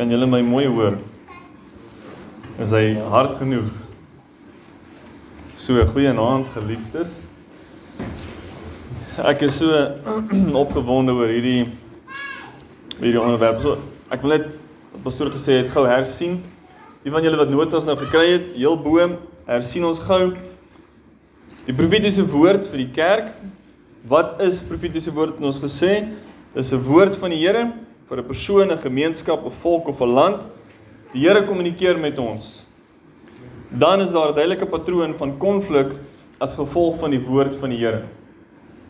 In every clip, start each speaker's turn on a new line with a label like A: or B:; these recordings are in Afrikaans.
A: Kan julle my mooi hoor? Is hy hard genoeg? So goeienaand geliefdes. Ek is so opgewonde oor hierdie hierdie onderwerp. So, ek wil net wat pastoor gesê het gou hersien. Die van julle wat notas nou gekry het, heel bo, hersien ons gou die profetiese woord vir die kerk. Wat is profetiese woord in ons gesê? Dis 'n woord van die Here vir 'n persoon, 'n gemeenskap, 'n volk of 'n land. Die Here kommunikeer met ons. Dan is daar 'n duidelike patroon van konflik as gevolg van die woord van die Here.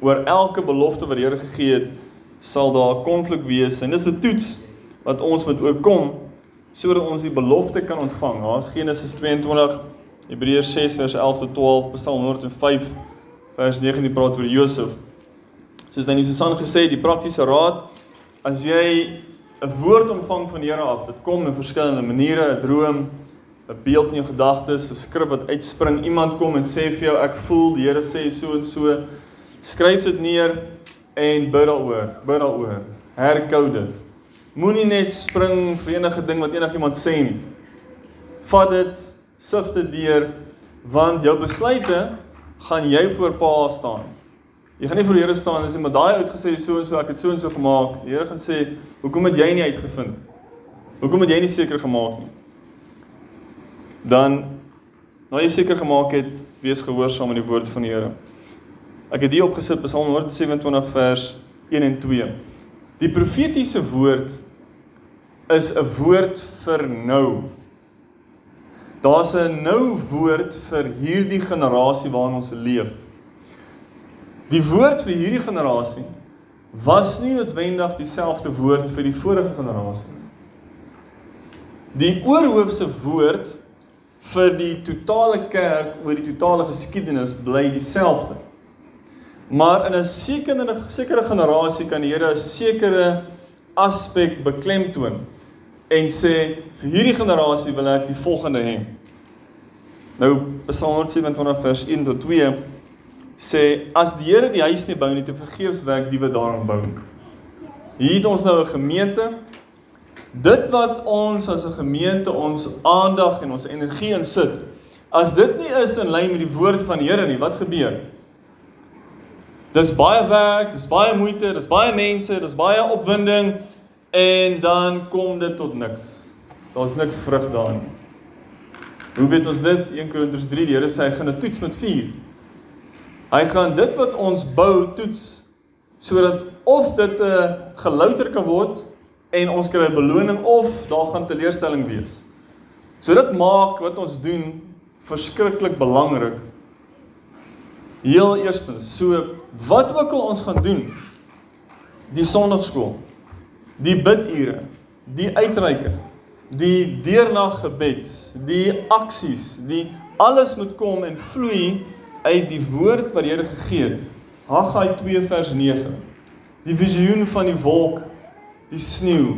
A: Oor elke belofte wat die Here gegee het, sal daar konflik wees en dis 'n toets wat ons moet oorkom sodat ons die belofte kan ontvang. Daar's Genesis 22, Hebreërs 6 vers 11 tot 12, Psalm 105 vers 19 praat oor Josef. Soos dan Susan gesê, die praktiese raad as jy 'n woord ontvang van die Here af, dit kom in verskillende maniere, 'n droom, 'n beeld in jou gedagtes, 'n skrif wat uitspring, iemand kom en sê vir jou ek voel die Here sê so en so. Skryf dit neer en bid daaroor, bid daaroor. Herkou dit. Moenie net spring vir enige ding wat enigiemand sê nie. Vat dit, sif dit deur want jou besluite gaan jy voor Pa staan. Jy gaan nie voor die Here staan en sê maar daai uitgesê so en so ek het so en so gemaak. Die Here gaan sê, "Hoekom het jy nie uitgevind? Hoekom het jy nie seker gemaak nie?" Dan nou jy seker gemaak het, wees gehoorsaam aan die woord van die Here. Ek het hier opgesit Psalm 127 vers 1 en 2. Die profetiese woord is 'n woord vir nou. Daar's 'n nou woord vir hierdie generasie waarin ons leef. Die woord vir hierdie generasie was nie noodwendig dieselfde woord vir die vorige generasie nie. Die oorhoofse woord vir die totale kerk oor die totale geskiedenis bly dieselfde. Maar in 'n sekere sekere generasie kan die Here 'n sekere aspek beklemtoon en sê vir hierdie generasie wil ek die volgende hê. Nou Psalm 127 vers 1 tot 2 sê as die Here die huis nie bou nie te vergeefs werk die wat daaraan bou. Hier het ons nou 'n gemeente. Dit wat ons as 'n gemeente ons aandag en ons energie insit, as dit nie is in lyn met die woord van die Here nie, wat gebeur? Dis baie werk, dis baie moeite, dis baie mense, dis baie opwinding en dan kom dit tot niks. Daar's niks vrug daar nie. Hoe weet ons dit? 1 Korintiërs 3, die Here sê hy gaan 'n toets met vuur. Hy gaan dit wat ons bou toets sodat of dit 'n gelouter kan word en ons kry 'n beloning of daar gaan teleurstelling wees. So dit maak wat ons doen verskriklik belangrik. Heel eerstens, so wat ook al ons gaan doen, die sonnaarskool, die bidure, die uitreike, die deernaggebed, die aksies, die alles moet kom en vloei uit die woord wat die Here gegee het. Haggai 2 vers 9. Die visioen van die wolk, die sneeu.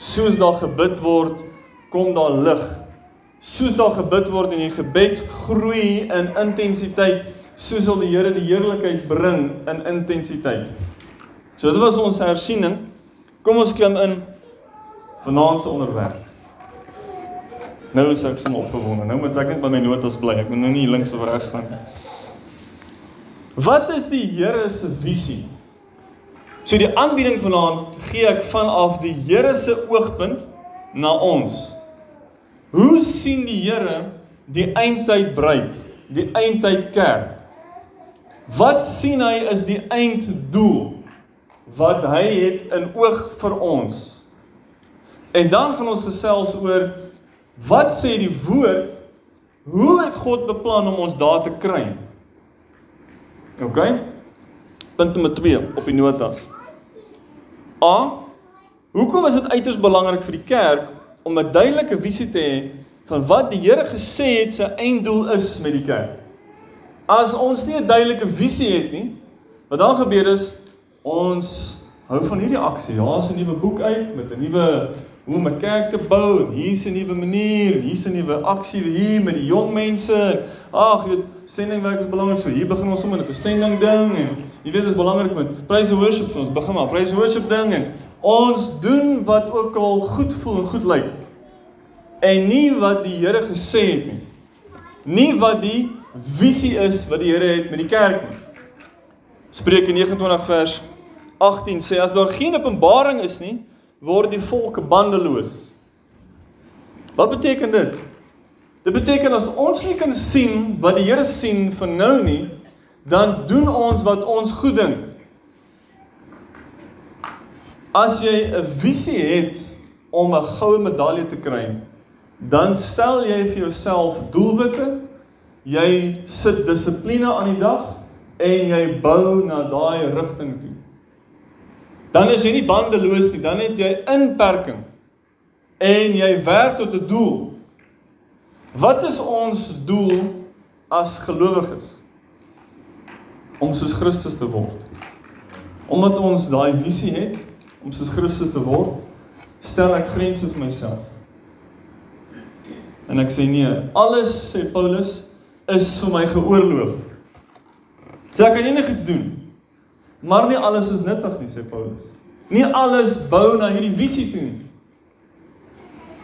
A: Soos daar gebid word, kom daar lig. Soos daar gebid word en die gebed groei in intensiteit, so sal die Here die heerlikheid bring in intensiteit. So dit was ons hersiening. Kom ons klim in vanaand se onderwerp. Nou is ek so opgewonde. Nou moet ek net by my notas bly. Ek moet nou nie links of regs gaan nie. Wat is die Here se visie? So die aanbieding vanaand gee ek vanaf die Here se oogpunt na ons. Hoe sien die Here die eindtyd bruid, die eindtyd kerk? Wat sien hy is die einddoel wat hy het in oog vir ons? En dan gaan ons gesels oor wat sê die woord? Hoe het God beplan om ons daar te kry? OK? Punt nommer 2 op die notas. A. Hoekom is dit uiters belangrik vir die kerk om 'n duidelike visie te hê van wat die Here gesê het sy einddoel is met die kerk? As ons nie 'n duidelike visie het nie, wat dan gebeur is ons hou van hierdie aksie. Ja, is 'n nuwe boek uit met 'n nuwe hoe om 'n kerk te bou en hier's 'n nuwe manier, hier's 'n nuwe aksie hier met die jong mense. Ag, jy weet, sendingwerk is belangrik. So hier begin ons sommer met 'n sending ding en jy weet dit is belangrik met praise and worship. So ons begin maar praise and worship ding en Ons doen wat ook al goed voel en goed lyk. En nie wat die Here gesê het nie. Nie wat die visie is wat die Here het met die kerk nie. Spreuke 29 vers 18 sê as daar geen openbaring is nie, word die volke bandeloos. Wat beteken dit? Dit beteken as ons nie kan sien wat die Here sien vir nou nie, dan doen ons wat ons goed dink. As jy 'n visie het om 'n goue medalje te kry, dan stel jy vir jouself doelwitte. Jy sit dissipline aan die dag en jy bou na daai rigting toe. Dan is jy nie bandeloos nie, dan het jy inperking en jy werk tot 'n doel. Wat is ons doel as gelowiges? Om soos Christus te word. Omdat ons daai visie het om soos Christus te word, stel ek grense vir myself. En ek sê nee, alles sê Paulus is vir my geoorloof. So ek kan enigiets doen. Maar nie alles is nuttig nie, sê Paulus. Nie alles bou na hierdie visie toe nie.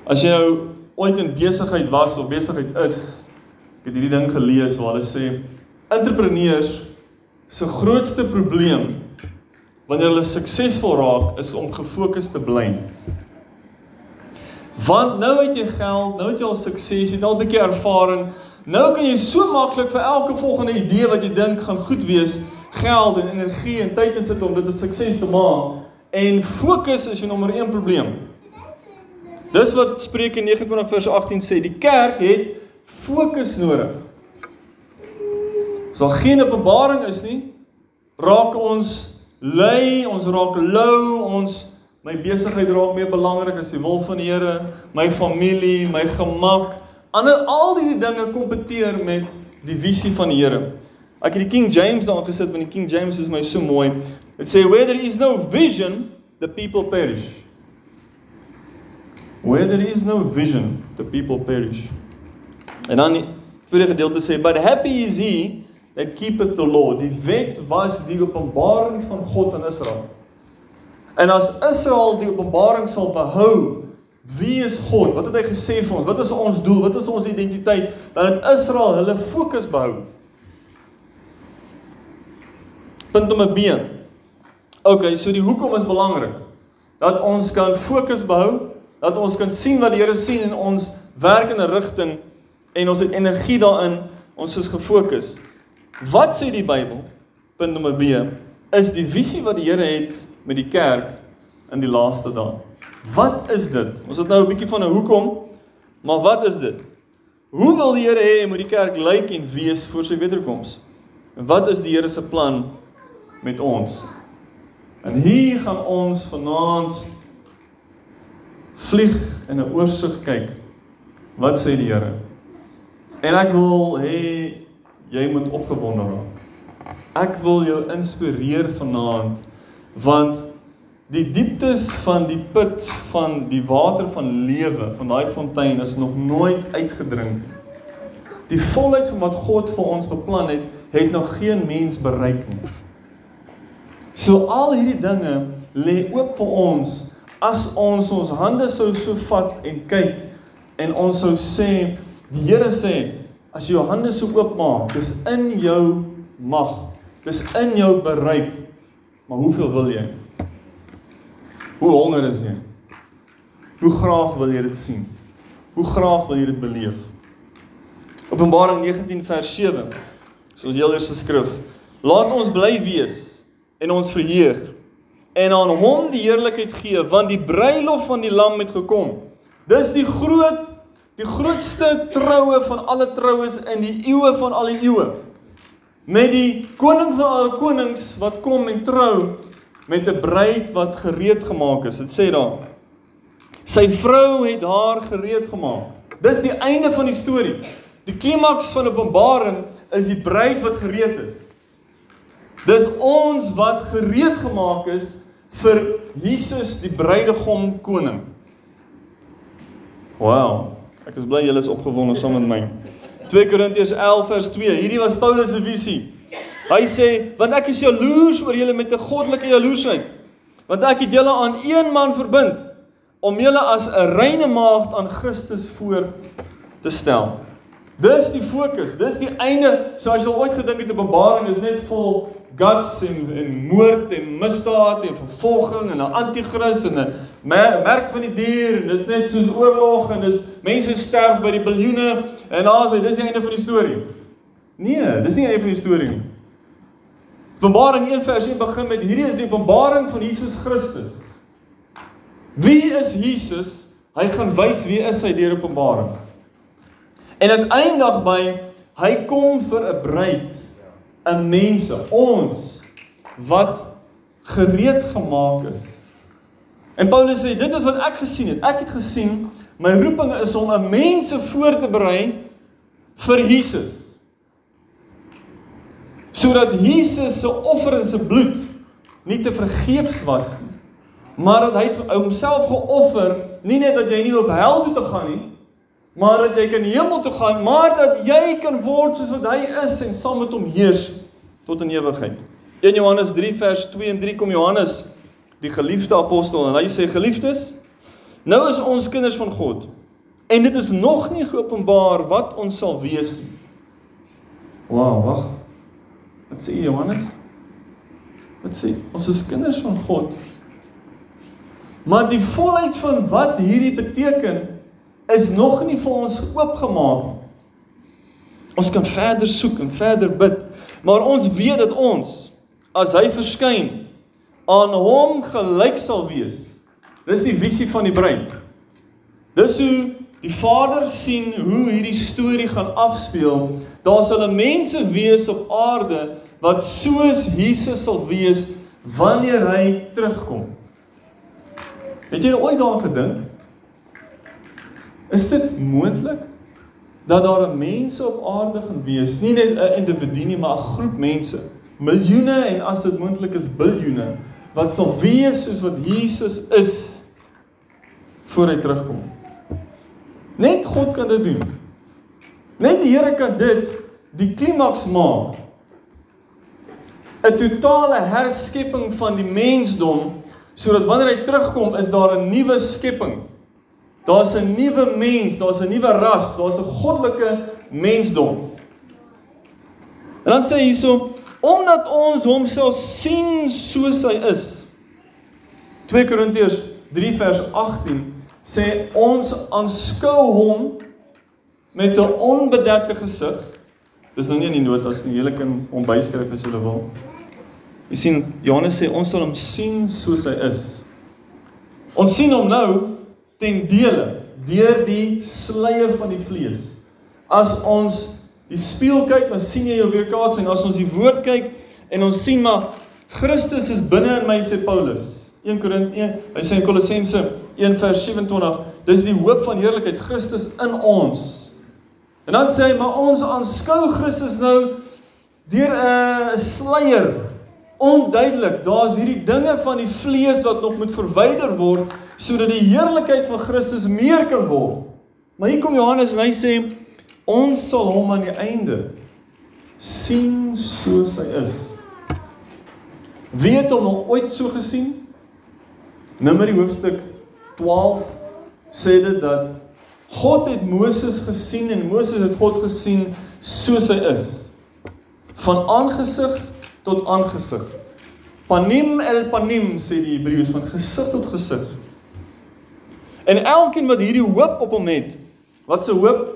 A: As jy nou ooit in besigheid was of besigheid is, ek het hierdie ding gelees waar hulle sê entrepreneurs se grootste probleem wanneer hulle suksesvol raak is om gefokus te bly. Want nou het jy geld, nou het jy al sukses, jy het al 'n bietjie ervaring. Nou kan jy so maklik vir elke volgende idee wat jy dink gaan goed wees, geld en energie en tyd insit om dit 'n sukses te maak. En fokus is jou nommer 1 probleem. Dis wat Spreuke 29 vers 18 sê, die kerk het fokus nodig. As daar geen openbaring is nie, raak ons lui, ons raak lou, ons My besigheid raak meer belangrik as die wil van die Here, my familie, my gemak. Ander al hierdie dinge kompeteer met die visie van die Here. Ek het die King James daar gesit want die King James is my so mooi. Dit sê where there is no vision, the people perish. Where there is no vision, the people perish. En dan die tweede gedeelte sê but happy is he that keepeth the law. Die wet was die openbaring van God aan Israel. En as Israel die openbaring sal behou, wie is God? Wat het hy gesê vir ons? Wat is ons doel? Wat is ons identiteit? Dan het Israel hulle fokus behou. Punt nommer B. OK, so die hoekom is belangrik. Dat ons kan fokus behou, dat ons kan sien wat die Here sien in ons werk in 'n rigting en ons het energie daarin, ons is gefokus. Wat sê die Bybel? Punt nommer B is die visie wat die Here het met die kerk in die laaste dae. Wat is dit? Ons het nou 'n bietjie van 'n hoekom, maar wat is dit? Hoe wil die Here hê moet die kerk lyk en wees voor sy wederkoms? En wat is die Here se plan met ons? En hier gaan ons vanaand vlieg in 'n oorsig kyk. Wat sê die Here? En ek wil hê jy moet opgewonde raak. Ek wil jou inspireer vanaand want die dieptes van die put van die water van lewe van daai fontein is nog nooit uitgedrink. Die volheid van wat God vir ons beplan het, het nog geen mens bereik nie. So al hierdie dinge lê oop vir ons as ons ons hande sou so vat en kyk en ons sou sê die Here sê as jy jou hande so oop maak, dis in jou mag. Dis in jou bereik. Maar hoeveel wil jy? Hoe honger is jy? Hoe graag wil jy dit sien? Hoe graag wil jy dit beleef? Openbaring 19 vers 7. Soos heel eerste skrif. Laat ons bly wees en ons verheug en aan hom die heerlikheid gee want die bruilof van die lam het gekom. Dis die groot die grootste troue van alle troues in die eeue van al die eeue met die koning van alle konings wat kom en trou met 'n bruid wat gereed gemaak is. Dit sê daar. Sy vrou het haar gereed gemaak. Dis die einde van die storie. Die klimaks van Openbaring is die bruid wat gereed is. Dis ons wat gereed gemaak is vir Jesus die bruidegom koning. Wow. Ek is bly julle is opgewonde saam met my. 2 Korintiërs 11 vers 2. Hierdie was Paulus se visie. Hy sê, "Want ek is jaloers oor julle met 'n goddelike jaloesheid, want ek het julle aan een man verbind om julle as 'n reine maagd aan Christus voor te stel. Dis die fokus, dis die einde. So as jy ooit gedink het Openbaring is net vol guts en en moord en misdaad en vervolging en 'n anti-kris en 'n merk van die dier en dis net soos oorlog en dis mense sterf by die biljoene en daar's hy, dis die einde van die storie. Nee, dis nie die einde van die storie nie. Openbaring 1 vers 1 begin met hierdie is die openbaring van Jesus Christus. Wie is Jesus? Hy gaan wys wie is hy deur Openbaring. En uiteindelik by hy kom vir 'n bruid, 'n mense, ons wat gereed gemaak is. En Paulus sê dit is wat ek gesien het. Ek het gesien my roeping is om 'n mense voor te berei vir Jesus sodat Jesus se offer en se bloed nie te vergeefs was nie maar dat hy homself geoffer nie net dat jy nie op hel toe te gaan nie maar dat jy kan hemel toe gaan maar dat jy kan word soos wat hy is en saam met hom heers tot in ewigheid 1 Johannes 3 vers 2 en 3 kom Johannes die geliefde apostel en hy sê geliefdes nou is ons kinders van God en dit is nog nie geopenbaar wat ons sal wees nie Wow, wag. Wat sê Johannes? Wat sê? Ons is kinders van God. Maar die volheid van wat hierdie beteken is nog nie vir ons oopgemaak nie. Ons kan verder soek en verder bid, maar ons weet dat ons as hy verskyn aan hom gelyk sal wees. Dis die visie van die bruid. Dis hoe die Vader sien hoe hierdie storie gaan afspeel. Daar sal mense wees op aarde wat soos Jesus sal wees wanneer hy terugkom. Het jy ooit daaraan gedink? Is dit moontlik dat daar mense op aarde gaan wees, nie net 'n individu nie, maar 'n groep mense, miljoene en as dit moontlik is biljoene wat sal wees soos wat Jesus is voor hy terugkom? Net God kan dit doen. Net die Here kan dit die klimaks maak. 'n Totale herskepping van die mensdom sodat wanneer hy terugkom is daar 'n nuwe skepping. Daar's 'n nuwe mens, daar's 'n nuwe ras, daar's 'n goddelike mensdom. En dan sê hy hierso omdat ons hom sal sien soos hy is. 2 Korintiërs 3 vers 18 sê ons aanskou hom met 'n onbedekte gesig. Dis nou nie in die notas nie, jy kan hom byskryf as jy wil. Jy sien Johannes sê ons sal hom sien soos hy is. Ons sien hom nou ten dele deur die sluier van die vlees. As ons die spieël kyk, dan sien jy jou weerkaatsing. As ons die woord kyk en ons sien maar Christus is binne in my sê Paulus. 1 Korintië, hy sê in Kolossense 1 vers 27, dis die hoop van heerlikheid Christus in ons. En dan sê hy maar ons aanskou Christus nou deur 'n sluier onduidelik. Daar's hierdie dinge van die vlees wat nog moet verwyder word sodat die heerlikheid van Christus meer kan word. Maar hier kom Johannes en hy sê ons sal hom aan die einde sien soos hy is. Wie het hom al ooit so gesien? Numeri hoofstuk 12 sê dit dat God het Moses gesien en Moses het God gesien soos hy is. Van aangesig tot aangesig. Panim el panim sê die Hebreëus van gesig tot gesig. En elkeen wat hierdie hoop op hom het, wat se hoop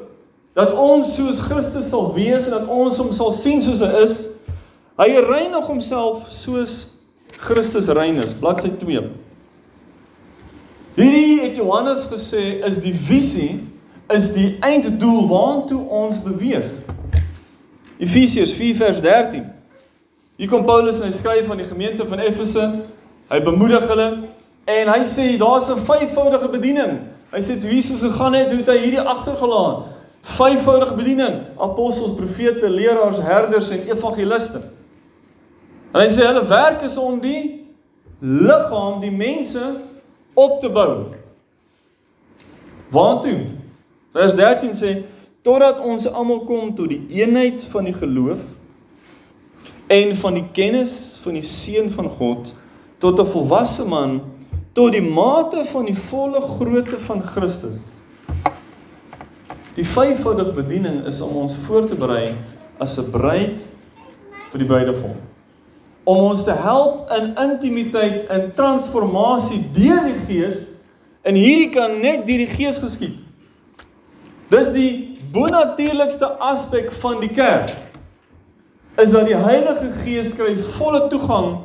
A: dat ons soos Christus sal wees en dat ons hom sal sien soos hy is, hy reinig homself soos Christus rein is, bladsy 2. Hierdie het Johannes gesê is die visie, is die einddoel waartoe ons beweeg. Efesiërs 4 vers 13 Hier kom Paulus en hy skryf aan die gemeente van Efese. Hy bemoedig hulle en hy sê daar's 'n vyfvoudige bediening. Hy sê toe Jesus gegaan het, het hy hierdie agtergelaat. Vyfvoudige bediening: apostels, profete, leraars, herders en evangeliste. En hy sê hulle werk is om die liggaam, die mense op te bou. Waartoe? Vers 13 sê totdat ons almal kom tot die eenheid van die geloof en van die kennis van die seun van God tot 'n volwasse man tot die mate van die volle grootte van Christus. Die vyfvoudige bediening is om ons voor te berei as 'n bruid vir die bruidegom. Om ons te help in intimiteit en transformasie deur die Gees en hierdie kan net deur die Gees geskied. Dis die bonatuurlikste aspek van die kerk is dat die Heilige Gees kry volle toegang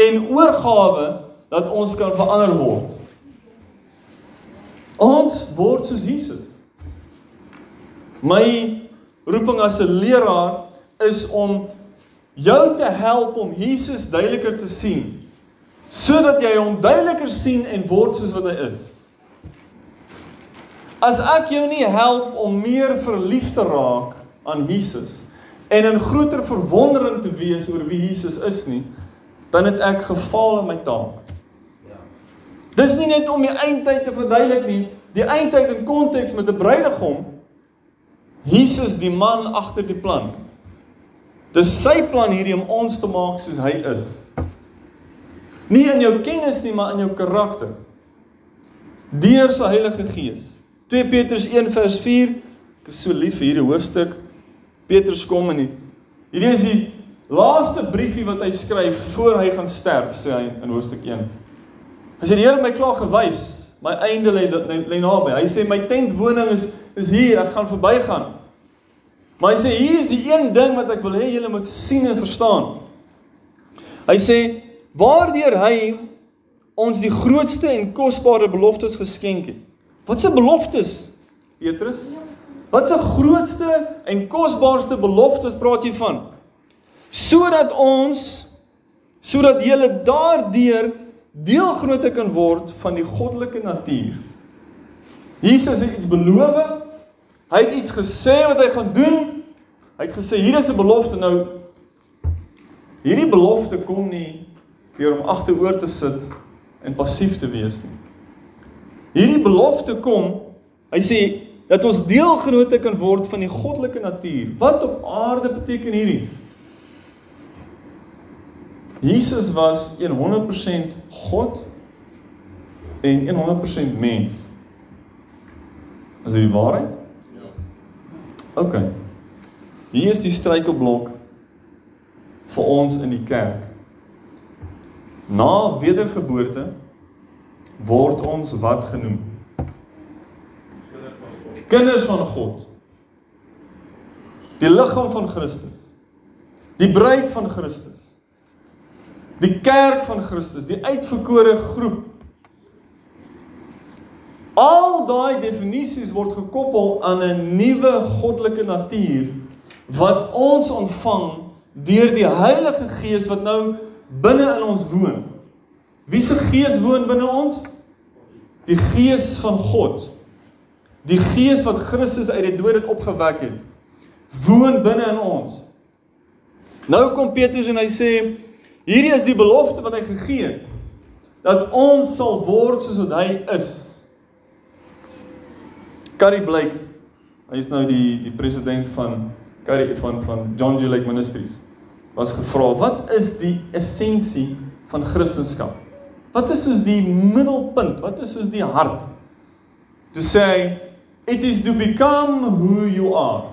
A: en oorgawe dat ons kan verander word. Ons word soos Jesus. My roeping as 'n leraar is om jou te help om Jesus duideliker te sien sodat jy hom duideliker sien en word soos wat hy is. As ek jou nie help om meer verlief te raak aan Jesus en in groter verwondering te wees oor wie Jesus is nie, dan het ek gefaal in my taak. Ja. Dis nie net om die eindtyd te verduidelik nie, die eindtyd in konteks met 'n bruidegom. Jesus die man agter die plan. Dis sy plan hierdie om ons te maak soos hy is. Nie in jou kennis nie, maar in jou karakter. Deur sy Heilige Gees. 2 Petrus 1 vers 4. Ek is so lief vir hierdie hoofstuk. Petrus kom in die Hierdie is die laaste briefie wat hy skryf voor hy gaan sterf, sê hy in hoofstuk 1. Hy sê die Here het my klaar gewys, my einde lê lê naby. Hy sê my tentwoning is is hier, ek gaan verbygaan. Maar hy sê hier is die een ding wat ek wil hê julle moet sien en verstaan. Hy sê waardeur hy ons die grootste en kosbare beloftes geskenk het. Wat se beloftes? Petrus? Wat se grootste en kosbaarste beloftes praat jy van? sodat ons sodat jy daardeur deelgrootte kan word van die goddelike natuur. Jesus het iets beloof. Hy het iets gesê wat hy gaan doen. Hy het gesê hier is 'n belofte nou. Hierdie belofte kom nie deur om agteroor te sit en passief te wees nie. Hierdie belofte kom, hy sê dat ons deelgrootte kan word van die goddelike natuur. Wat op aarde beteken hierdie? Jesus was 100% God en 100% mens. Is dit die waarheid? Ja. OK. Hier is die struikelblok vir ons in die kerk. Na wedergeboorte word ons wat genoem? Kinders van God. Die liggaam van Christus. Die bruid van Christus. Die kerk van Christus, die uitverkore groep. Al daai definisies word gekoppel aan 'n nuwe goddelike natuur wat ons ontvang deur die Heilige Gees wat nou binne in ons woon. Wie se gees woon binne ons? Die Gees van God. Die Gees wat Christus uit die dood het opgewek het, woon binne in ons. Nou kom Petrus en hy sê Hierdie is die belofte wat hy gegee het dat ons sal word soos wat hy is. Carrie Blake, hy is nou die die president van Carrie van van John G Lake Ministries. Was gevra, "Wat is die essensie van Christendom? Wat is soos die middelpunt? Wat is soos die hart?" To say, "It is to become who you are."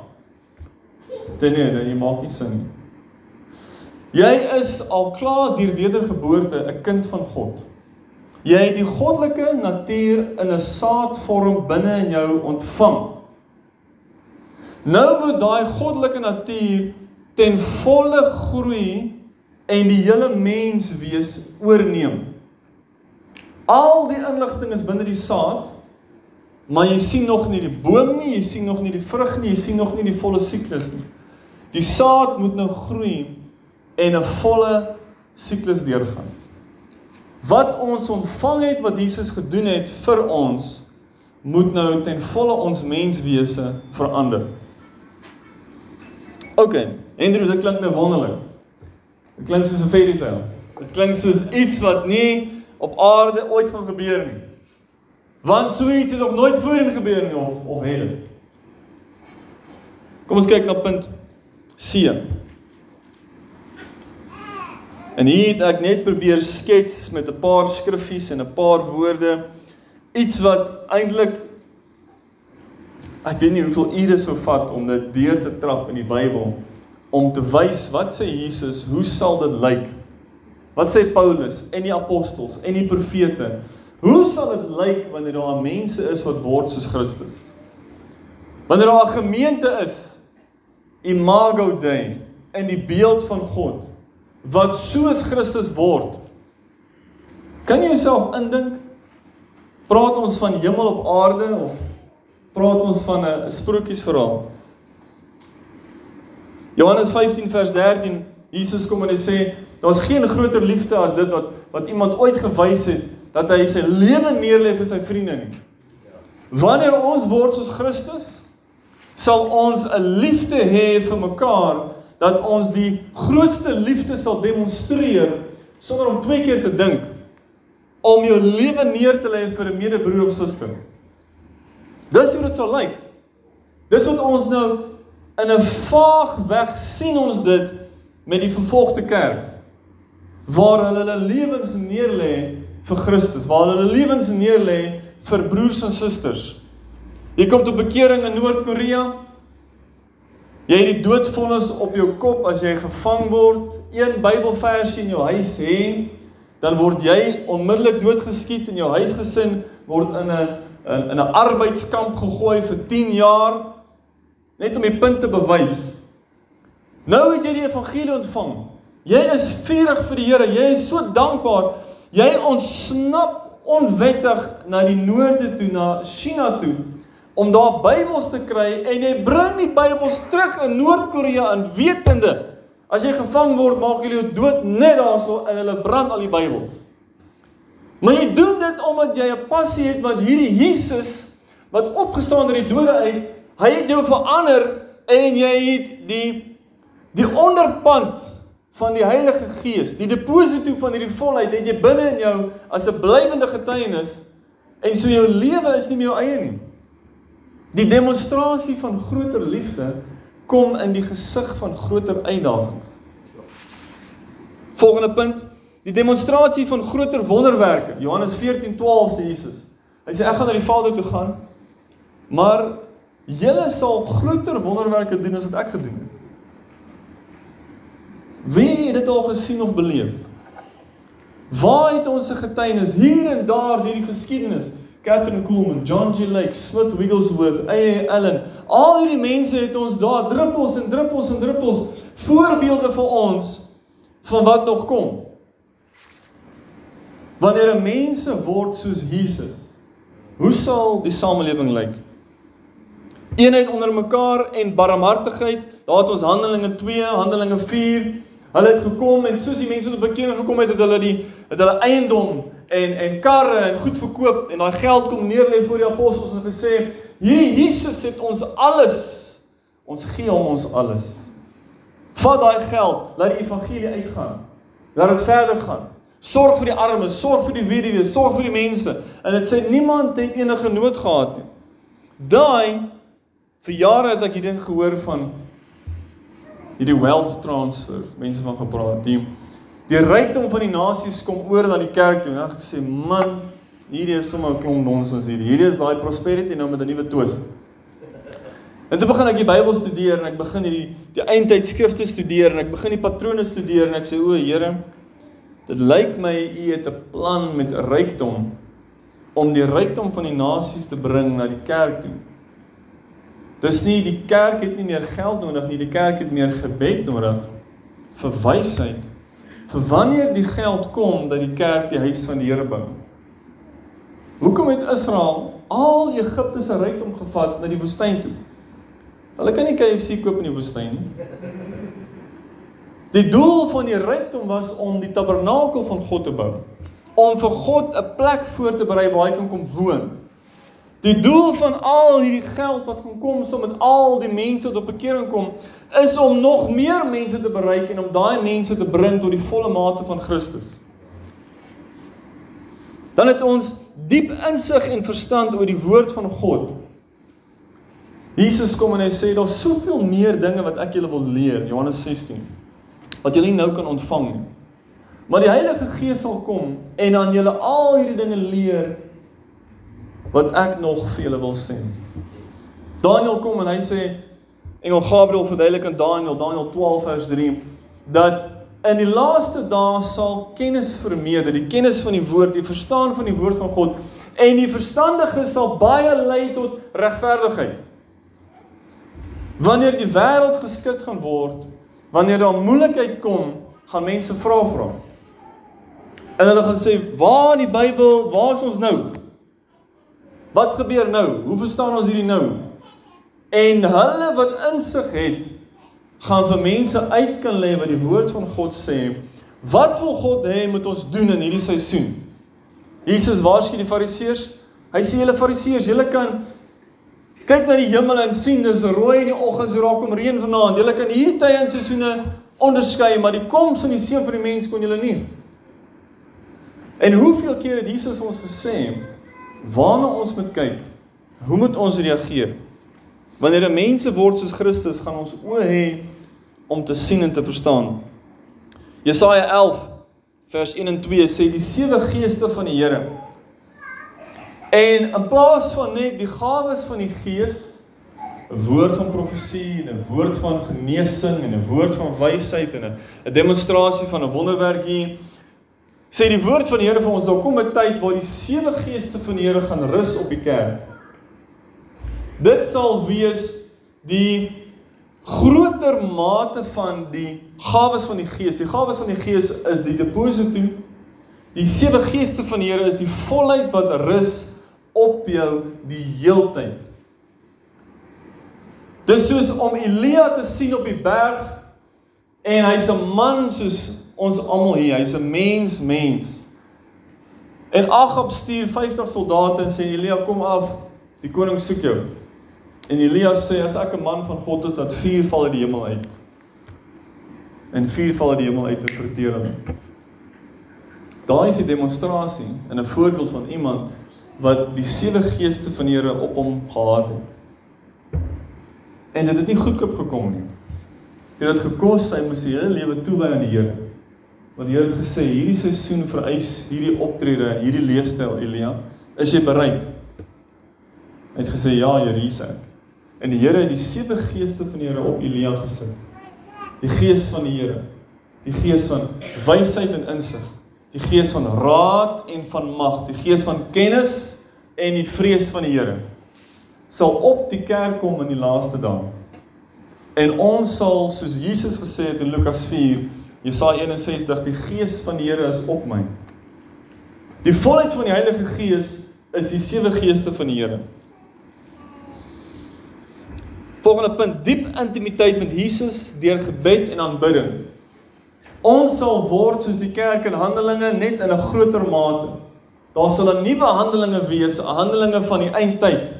A: Dit nee, jy maak nie sin nie. Jy is al klaar deur wedergeboorte 'n kind van God. Jy het die goddelike natuur in 'n saadvorm binne in jou ontvang. Nou moet daai goddelike natuur ten volle groei en die hele mens wees oorneem. Al die inligting is binne die saad, maar jy sien nog nie die boom nie, jy sien nog nie die vrug nie, jy sien nog nie die volle siklus nie. Die saad moet nou groei en 'n volle siklus deurgaan. Wat ons ontvang het wat Jesus gedoen het vir ons moet nou ten volle ons menswese verander. OK, Andrew, dit klink nou wonderlik. Dit klink soos 'n fairy tale. Dit klink soos iets wat nie op aarde ooit gaan gebeur nie. Want so iets het nog nooit voorheen gebeur nie of of dit? Kom ons kyk na punt C. En hier het ek net probeer skets met 'n paar skriffies en 'n paar woorde iets wat eintlik ek weet nie hoeveel ure sou vat om dit deur te trap in die Bybel om te wys wat sê Jesus, hoe sal dit lyk? Wat sê Paulus en die apostels en die profete? Hoe sal dit lyk wanneer daar mense is wat word soos Christus? Wanneer daar 'n gemeente is, imago Dei, in die beeld van God wat soos Christus word. Kan jy jouself indink? Praat ons van hemel op aarde of praat ons van 'n sprokiesverhaal? Johannes 15 vers 13, Jesus kom en hy sê, daar's geen groter liefde as dit wat wat iemand ooit gewys het dat hy sy lewe neerlê vir sy vriende nie. Wanneer ons word soos Christus, sal ons 'n liefde hê vir mekaar dat ons die grootste liefde sal demonstreer sonder om twee keer te dink om jou lewe neer te lê vir 'n medebroer of suster. Dis hoe dit sal lyk. Dis wat ons nou in 'n vaag weg sien ons dit met die vervolgde kerk waar hulle hulle lewens neerlê vir Christus, waar hulle hulle lewens neerlê vir broers en susters. Jy kom tot bekering in Noord-Korea, Jy het die doodvonnis op jou kop as jy gevang word. Een Bybelversie in jou huis hê, dan word jy onmiddellik doodgeskiet en jou huisgesin word in 'n in 'n arbeidskamp gegooi vir 10 jaar net om die punt te bewys. Nou het jy die evangelie ontvang. Jy is vurig vir die Here. Jy is so dankbaar. Jy ontsnap onwettig na die noorde toe, na China toe om daar Bybels te kry en jy bring die Bybels terug in Noord-Korea in wetende as jy gevang word maak hulle jou dood net daarso en hulle brand al die Bybels. Maar jy doen dit omdat jy 'n passie het wat hierdie Jesus wat opgestaan uit die dode uit, hy het jou verander en jy het die die onderpand van die Heilige Gees, die deposito van hierdie volheid het jy binne in jou as 'n blywende getuienis en so jou lewe is nie meer jou eie nie. Die demonstrasie van groter liefde kom in die gesig van groter uitdagings. Volgende punt, die demonstrasie van groter wonderwerke. Johannes 14:12 sê Jesus. Hy sê ek gaan na die Vader toe gaan, maar julle sal groter wonderwerke doen as wat ek gedoen het. Wie het dit al gesien of beleef? Waar het ons se getuienis hier en daar deur die geskiedenis Catherine Kuhlman, John G. Lake, Smith Wigglesworth, A.A. Allen. Al hierdie mense het ons daar druppels en druppels en druppels voorbeelde vir ons van wat nog kom. Wanneer 'n mense word soos Jesus, hoe sal die samelewing lyk? Eenheid onder mekaar en barmhartigheid. Daar het ons Handelinge 2, Handelinge 4. Hulle het gekom en soos die mense tot bekering gekom het, het hulle die het hulle eiendom en en karre en goed verkoop en daai geld kom neer lê voor die apostels en gesê hierdie Jesus het ons alles. Ons gee hom ons alles. Vat daai geld laat die evangelie uitgaan. Laat dit verder gaan. Sorg vir die armes sorg vir die weduwees sorg vir die mense. En dit sê niemand het enige nood gehad nie. Daai vir jare het ek hierdie ding gehoor van hierdie wealth transfer mense van gepraat die Die rykdom van die nasies kom oor na die kerk toe. En ek sê, man, hierdie is sommer 'n klomp nonsens hier. Hierdie is daai prosperity nou met 'n nuwe twist. En toe begin ek die Bybel studeer en ek begin hierdie die eindtyd skrifte studeer en ek begin die patrone studeer en ek sê o, Here, dit lyk my u het 'n plan met rykdom om die rykdom van die nasies te bring na die kerk toe. Dis nie die kerk het nie meer geld nodig nie, die kerk het meer gebed nodig vir wysheid vir wanneer die geld kom dat die kerk die huis van die Here bou. Hoekom het Israel al Egipte se rykdom gevat na die woestyn toe? Hulle kan nie KFC koop in die woestyn nie. Die doel van die rykdom was om die tabernakel van God te bou, om vir God 'n plek voor te berei waar hy kan kom woon. Die doel van al hierdie geld wat gaan kom saam al die mense wat op bekering kom, is om nog meer mense te bereik en om daai mense te bring tot die volle mate van Christus. Dan het ons diep insig en verstand oor die woord van God. Jesus kom en hy sê daar's soveel meer dinge wat ek julle wil leer, Johannes 16, wat julle nie nou kan ontvang nie. Maar die Heilige Gees sal kom en aan julle al hierdie dinge leer wat ek nog vir julle wil sê. Daniel kom en hy sê Engel Gabriël verduidelik in Daniël Daniël 12 vers 3 dat in die laaste dae sal kennis vermeerder, die kennis van die woord, die verstaan van die woord van God en die verstandige sal baie lei tot regverdigheid. Wanneer die wêreld geskit gaan word, wanneer daar moeilikheid kom, gaan mense vra vra. En hulle gaan sê, "Waar in die Bybel, waar is ons nou?" Wat gebeur nou? Hoe verstaan ons hierdie nou? En hulle wat insig het, gaan vir mense uit kan lê wat die woord van God sê. Wat wil God hê moet ons doen in hierdie seisoen? Jesus waarsku die Fariseërs. Hy sê julle Fariseërs, julle kan kyk na die hemel en sien dis rooi in die oggend, so raak kom reën vanaand. Julle kan hierdie tye en seisoene onderskei, maar die koms van die seun van die mens kon julle nie. En hoeveel keer het Jesus ons gesê waarna ons moet kyk. Hoe moet ons reageer? Wanneer 'n mense word soos Christus, gaan ons oë hê om te sien en te verstaan. Jesaja 11 vers 1 en 2 sê die sewe geeste van die Here. En in plaas van net die gawes van die Gees, 'n woord van profesie en 'n woord van genesing en 'n woord van wysheid en 'n demonstrasie van 'n wonderwerk hier Sê die woord van die Here vir ons, daar kom 'n tyd waar die sewe geeste van die Here gaan rus op die kerk. Dit sal wees die groter mate van die gawes van die Gees. Die gawes van die Gees is die deposito. Die sewe geeste van die Here is die volheid wat rus op jou die heeltyd. Dis soos om Elia te sien op die berg en hy's 'n man soos ons almal hier, hy's 'n mens, mens. En Agab stuur 50 soldate en sê Elia kom af, die koning soek jou. En Elia sê as ek 'n man van God is, dat vuur val uit die hemel uit. En vuur val uit die hemel uit te verteer hom. Daai is die demonstrasie en 'n voorbeeld van iemand wat die sewe geeste van die Here op hom gehad het. En dit het nie goedkoop gekom nie. Dit het gekos hy moes sy hele lewe toewy aan die Here. Want die Here het gesê hierdie seisoen vereis hierdie optrede, hierdie leefstyl Elia, is jy bereid? Hy het gesê ja, Here, hier's ek. En die Here het die sewe geeste van die Here op Elia gesit. Die gees van die Here, die gees van wysheid en insig, die gees van raad en van mag, die gees van kennis en die vrees van die Here sal op die kerk kom in die laaste dae. En ons sal soos Jesus gesê het in Lukas 4 Jesaja 61 die gees van die Here is op my. Die volheid van die Heilige Gees is die sewe geeste van die Here. Volgende punt, diep intimiteit met Jesus deur gebed en aanbidding. Ons sal word soos die kerk in Handelinge net in 'n groter mate. Daar sal 'n nuwe Handelinge wees, Handelinge van die eindtyd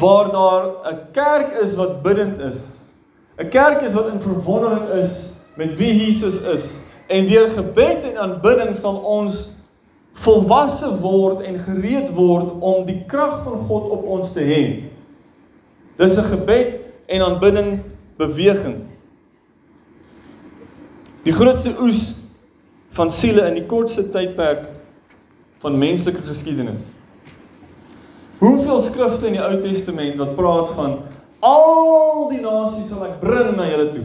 A: waar daar 'n kerk is wat bidtend is. 'n Kerk is wat in verwondering is met wie Jesus is en deur gebed en aanbidding sal ons volwasse word en gereed word om die krag van God op ons te hê. Dis 'n gebed en aanbidding beweging. Die grootste oes van siele in die kortste tydperk van menslike geskiedenis. Hoeveel skrifte in die Ou Testament wat praat van al die nasies sal ek bring na julle toe.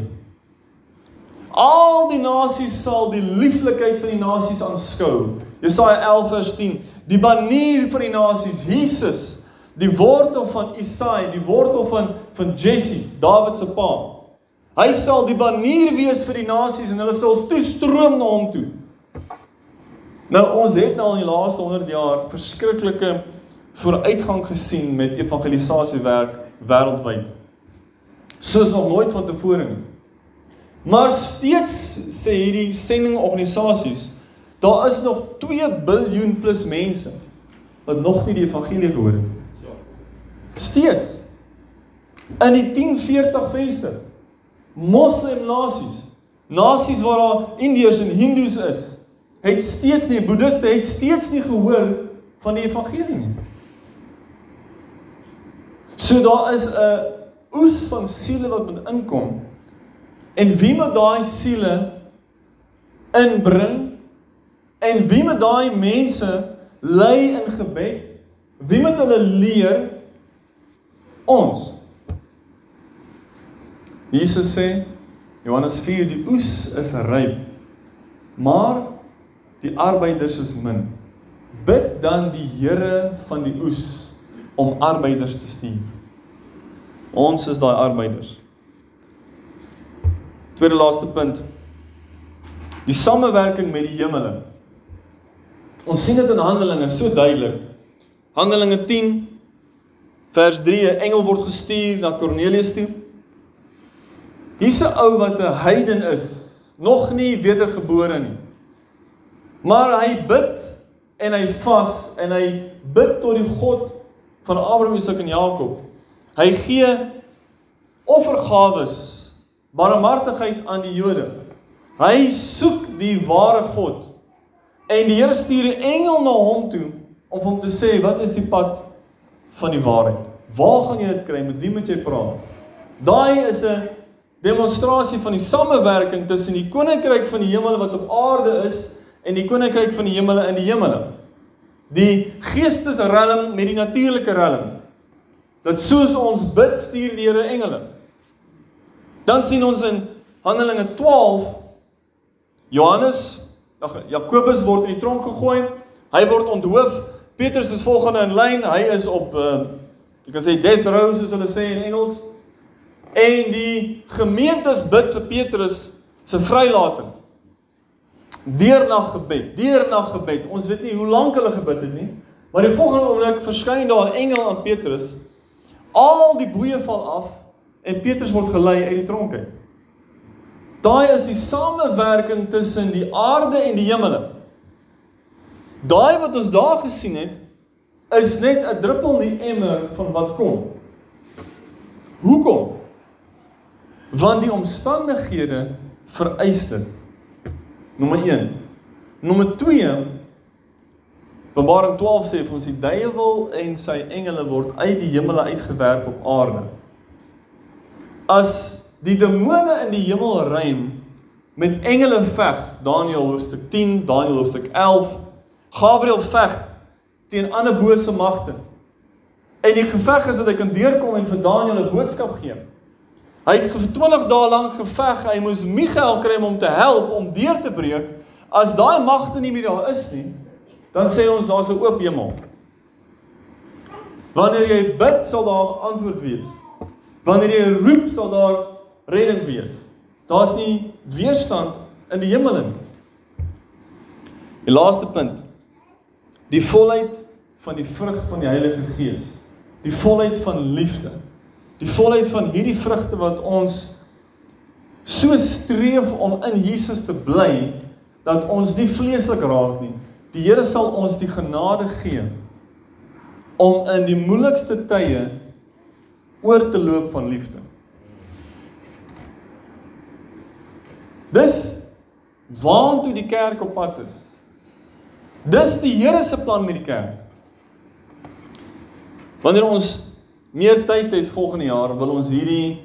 A: Al die nasies sal die lieflikheid van die nasies aanskou. Jesaja 11 vers 10. Die banier van die nasies, Jesus, die wortel van Isaai, die wortel van van Jesse, Dawid se pa. Hy sal die banier wees vir die nasies en hulle sal toestroom na hom toe. Nou ons het nou in die laaste 100 jaar verskriklike vooruitgang gesien met evangelisasiewerk wêreldwyd. Soos nog nooit vantevore nie. Maar steeds sê hierdie sendingorganisasies, daar is nog 2 biljoen plus mense wat nog nie die evangelie gehoor het. Steeds in die 1040 venster moslim nasies, nasies waar daar Indiërs en Hindoes is, het steeds nie boeddiste het steeds nie gehoor van die evangelie nie. So daar is 'n oes van siele wat moet inkom En wie moet daai siele inbring En wie moet daai mense lei in gebed? Wie moet hulle leer? Ons. Jesus sê Johannes 4 die oes is ryp. Maar die arbeiders is min. Bid dan die Here van die oes om arbeiders te stuur. Ons is daai arbeiders. Tweede laaste punt. Die samewerking met die hemele. Ons sien dit in Handelinge so duidelik. Handelinge 10 vers 3 'n engel word gestuur na Kornelius toe. Hier's 'n ou wat 'n heiden is, nog nie wedergebore nie. Maar hy bid en hy vas en hy bid tot die God van Abraham, Isak en Jakob. Hy gee offergawes, barmhartigheid aan die Jode. Hy soek die ware God. En die Here stuur 'n engel na hom toe om hom te sê, "Wat is die pad van die waarheid? Waar gaan jy dit kry? Met wie moet jy praat?" Daai is 'n demonstrasie van die samewerking tussen die koninkryk van die hemel wat op aarde is en die koninkryk van die hemele in die hemele. Die geestesrelm met die natuurlike relm. Dat soos ons bid, stuur die Here engele. Dan sien ons in Handelinge 12 Johannes, ag Jakobus word in die tronk gegooi. Hy word onthoof. Petrus is volgende in lyn. Hy is op uh jy kan sê death row soos hulle sê in Engels. En die gemeentes bid vir Petrus se vrylating. Deernag gebed, deernag gebed. Ons weet nie hoe lank hulle gebid het nie, maar die volgende oomblik verskyn daar 'n engel aan Petrus. Al die boeye val af en Petrus word gelei uit die tronk uit. Daai is die samewerking tussen die aarde en die hemele. Daai wat ons daar gesien het, is net 'n druppel in die emmer van wat kom. Hoekom? Want die omstandighede vereis dit. Nommer 1. Nommer 2 Openbaring 12 sê vir ons die duiwel en sy engele word uit die hemele uitgewerp op aarde. As die demone in die hemelruim met engele veg, Daniël hoofstuk 10, Daniël hoofstuk 11, Gabriël veg teen ander bose magte. En die geveg is dat hy kan deurkom en vir Daniël 'n boodskap gee. Hy het vir 20 dae lank geveg. Hy moes Michael kry om hom te help om deur te breek. As daai magte nie meer daar is nie, dan sê ons daar's 'n oop hemel. Wanneer jy bid, sal daar antwoord wees. Wanneer jy roep, sal daar redding wees. Daar's nie weerstand in die hemel nie. Die laaste punt. Die volheid van die vrug van die Heilige Gees. Die volheid van liefde. Die volheid van hierdie vrugte wat ons so streef om in Jesus te bly dat ons nie vleeslik raak nie. Die Here sal ons die genade gee om in die moeilikste tye oor te loop van liefde. Dis waantoe die kerk op pad is. Dis die Here se plan met die kerk. Wanneer ons meer tyd het volgende jaar, wil ons hierdie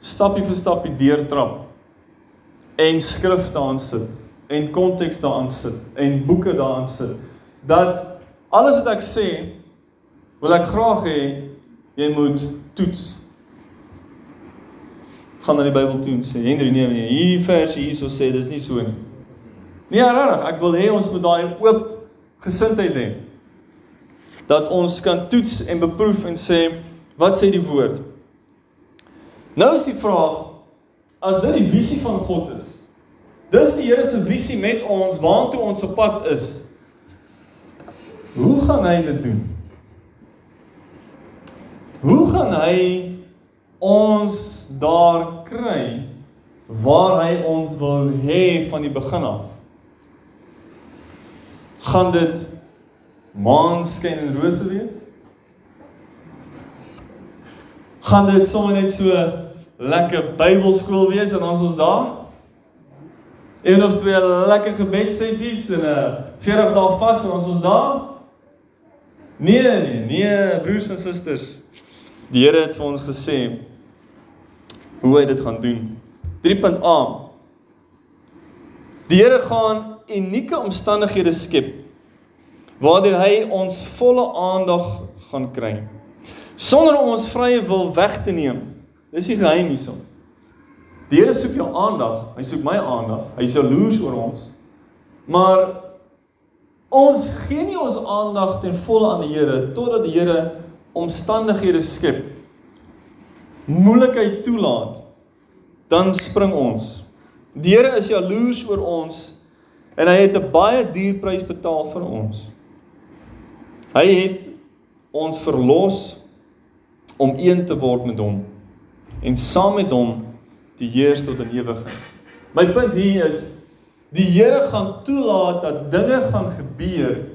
A: stappie vir stappie deurtrap en skrif daarin sit en konteks daarin sit en boeke daarin sit dat alles wat ek sê wil ek graag hê jy moet toets gaan na die Bybel toe en sê Henry nee nee hierdie versie hierso sê dis nie so nie. Nee regtig, ek wil hê ons moet daai oop gesindheid hê. Dat ons kan toets en beproef en sê wat sê die woord. Nou is die vraag as dit die visie van God is. Dis die Here se visie met ons waantoe ons op pad is. Hoe gaan hy dit doen? Hoe gaan hy ons daar kry waar hy ons wil hê van die begin af. Gaan dit maanskyn en rose wees? Gaan dit sommer net so lekker Bybelskool wees en ons ons daar? Een of twee lekker gebedsessies en 'n 40 dae vas en ons ons daar? Nee nee, nee broers en susters. Die Here het vir ons gesê hoe hy dit gaan doen. 3.a Die Here gaan unieke omstandighede skep waardeur hy ons volle aandag gaan kry sonder om ons vrye wil weg te neem. Dis die geheim hierson. Die Here soek jou aandag, hy soek my aandag. Hy is jaloers oor ons. Maar ons gee nie ons aandag ten volle aan die Here totdat die Here omstandighede skep. Moeilikheid toelaat. Dan spring ons. Die Here is jaloers oor ons en hy het 'n baie duur prys betaal vir ons. Hy het ons verlos om een te word met hom en saam met hom te heers tot in ewigheid. My punt hier is die Here gaan toelaat dat dinge gaan gebeur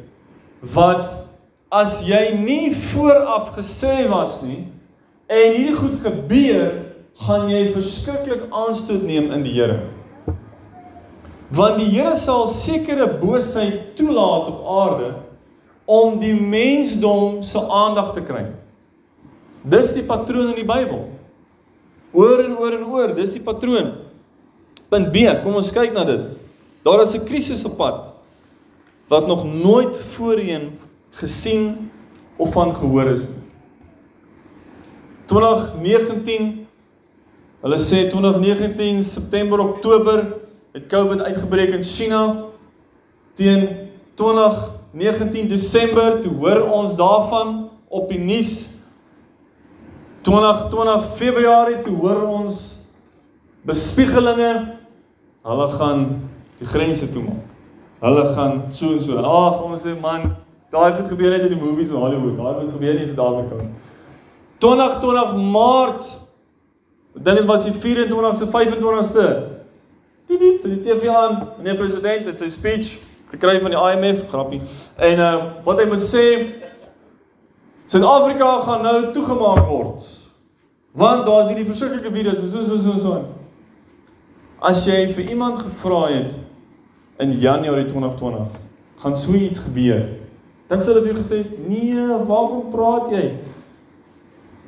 A: wat as jy nie vooraf gesê was nie en hierdie goed gebeur, gaan jy verskriklik aanstoot neem in die Here. Want die Here sal sekere boosheid toelaat op aarde om die mensdom se aandag te kry. Dis die patroon in die Bybel. Oor en oor en oor, dis die patroon. Punt B, kom ons kyk na dit. Daar is 'n krisis op pad wat nog nooit voorheen gesien of van gehoor is nie. 2019 Hulle sê 2019 September Oktober het COVID uitgebreek in China. Teen 2019 Desember toe hoor ons daarvan op die nuus 2020 Februarie toe hoor ons bespiegelinge hulle gaan die grense toemaak. Hulle gaan so en so. Ag, ons sê man, daai het gebeur net in die movies in Hollywood. Daai het gebeur net in Suid-Afrika. 2020 Maart dan was die 24ste 25ste. Dit dit so die TV aan, meneer president het sy speech gekry van die IMF, grappie. En uh wat hy moet sê Suid-Afrika gaan nou toegemaak word. Want daar's hierdie verskriklike virus en so so so so. As jy vir iemand gevra het in Januarie 2020, gaan so iets gebeur. Dan sal hulle vir jou gesê, "Nee, waarvan praat jy?"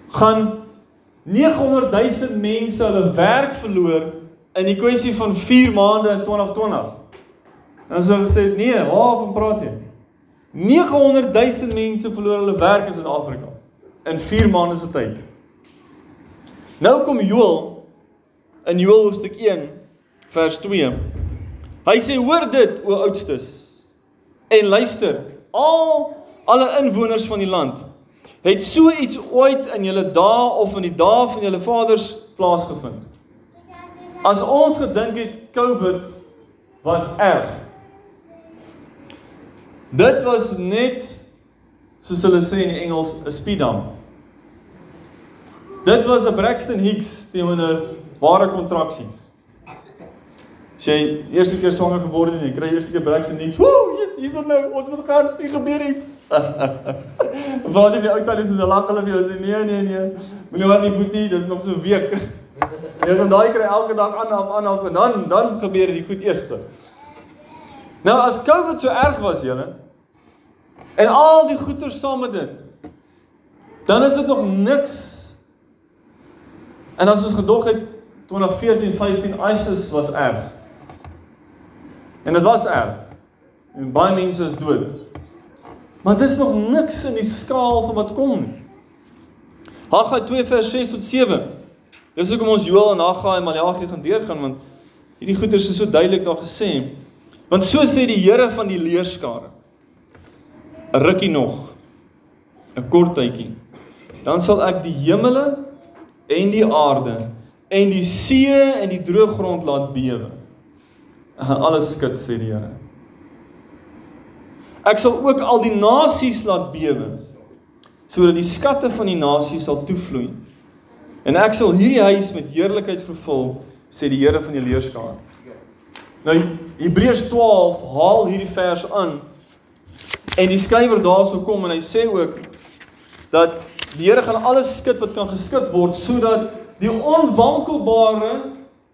A: Gaan 900 000 mense hulle werk verloor in die kwessie van 4 maande in 2020. Dan sou gesê, "Nee, waarvan praat jy?" 900 000 mense verloor hulle werk in Suid-Afrika in 4 maande se tyd. Nou kom Joël in Joël hoofstuk 1 vers 2. Hy sê hoor dit o oudstes en luister al alle inwoners van die land het so iets ooit in julle dae of in die dae van julle vaders plaasgevind. As ons gedink het COVID was erg Dit was net soos hulle sê in Engels 'n speed bump. Dit was 'n Braxton Hicks teenoor ware kontraksies. As jy eerste keer swanger geword het en jy kry eerste keer Braxton Hicks, woe, hier's hier's dit nou, ons moet gaan, hier gebeur iets. Wat jy ou tannie so lag hulle vir jou sê nee nee nee. Moenie maar nie boetie, dis nog so 'n week. Jy gaan daai kry elke dag aan af aan af en dan dan gebeur dit goed eerste. Nou as COVID so erg was julle en al die goeie saam met dit dan is dit nog niks en as ons gedog het 2014 15 ISIS was erg en dit was erg en baie mense is dood maar dit is nog niks in die skaal van wat kom nie Haggai 2 vers 6 tot 7 Dis hoekom ons Joël en Haggai en Maleagi gaan deurgaan want hierdie goeters is so duidelik daar gesê Want so sê die Here van die leerskare. 'n Rukkie nog. 'n Kort tydjie. Dan sal ek die hemele en die aarde en die see en die droë grond laat bewe. Alles skud sê die Here. Ek sal ook al die nasies laat bewe sodat die skatte van die nasies sal toevloei. En ek sal hierdie huis met heerlikheid vervul, sê die Here van die leerskare. Nou Hebreërs 12 haal hierdie vers aan. En die skrywer daarso kom en hy sê ook dat die Here gaan alles skud wat kan geskud word sodat die onwankelbare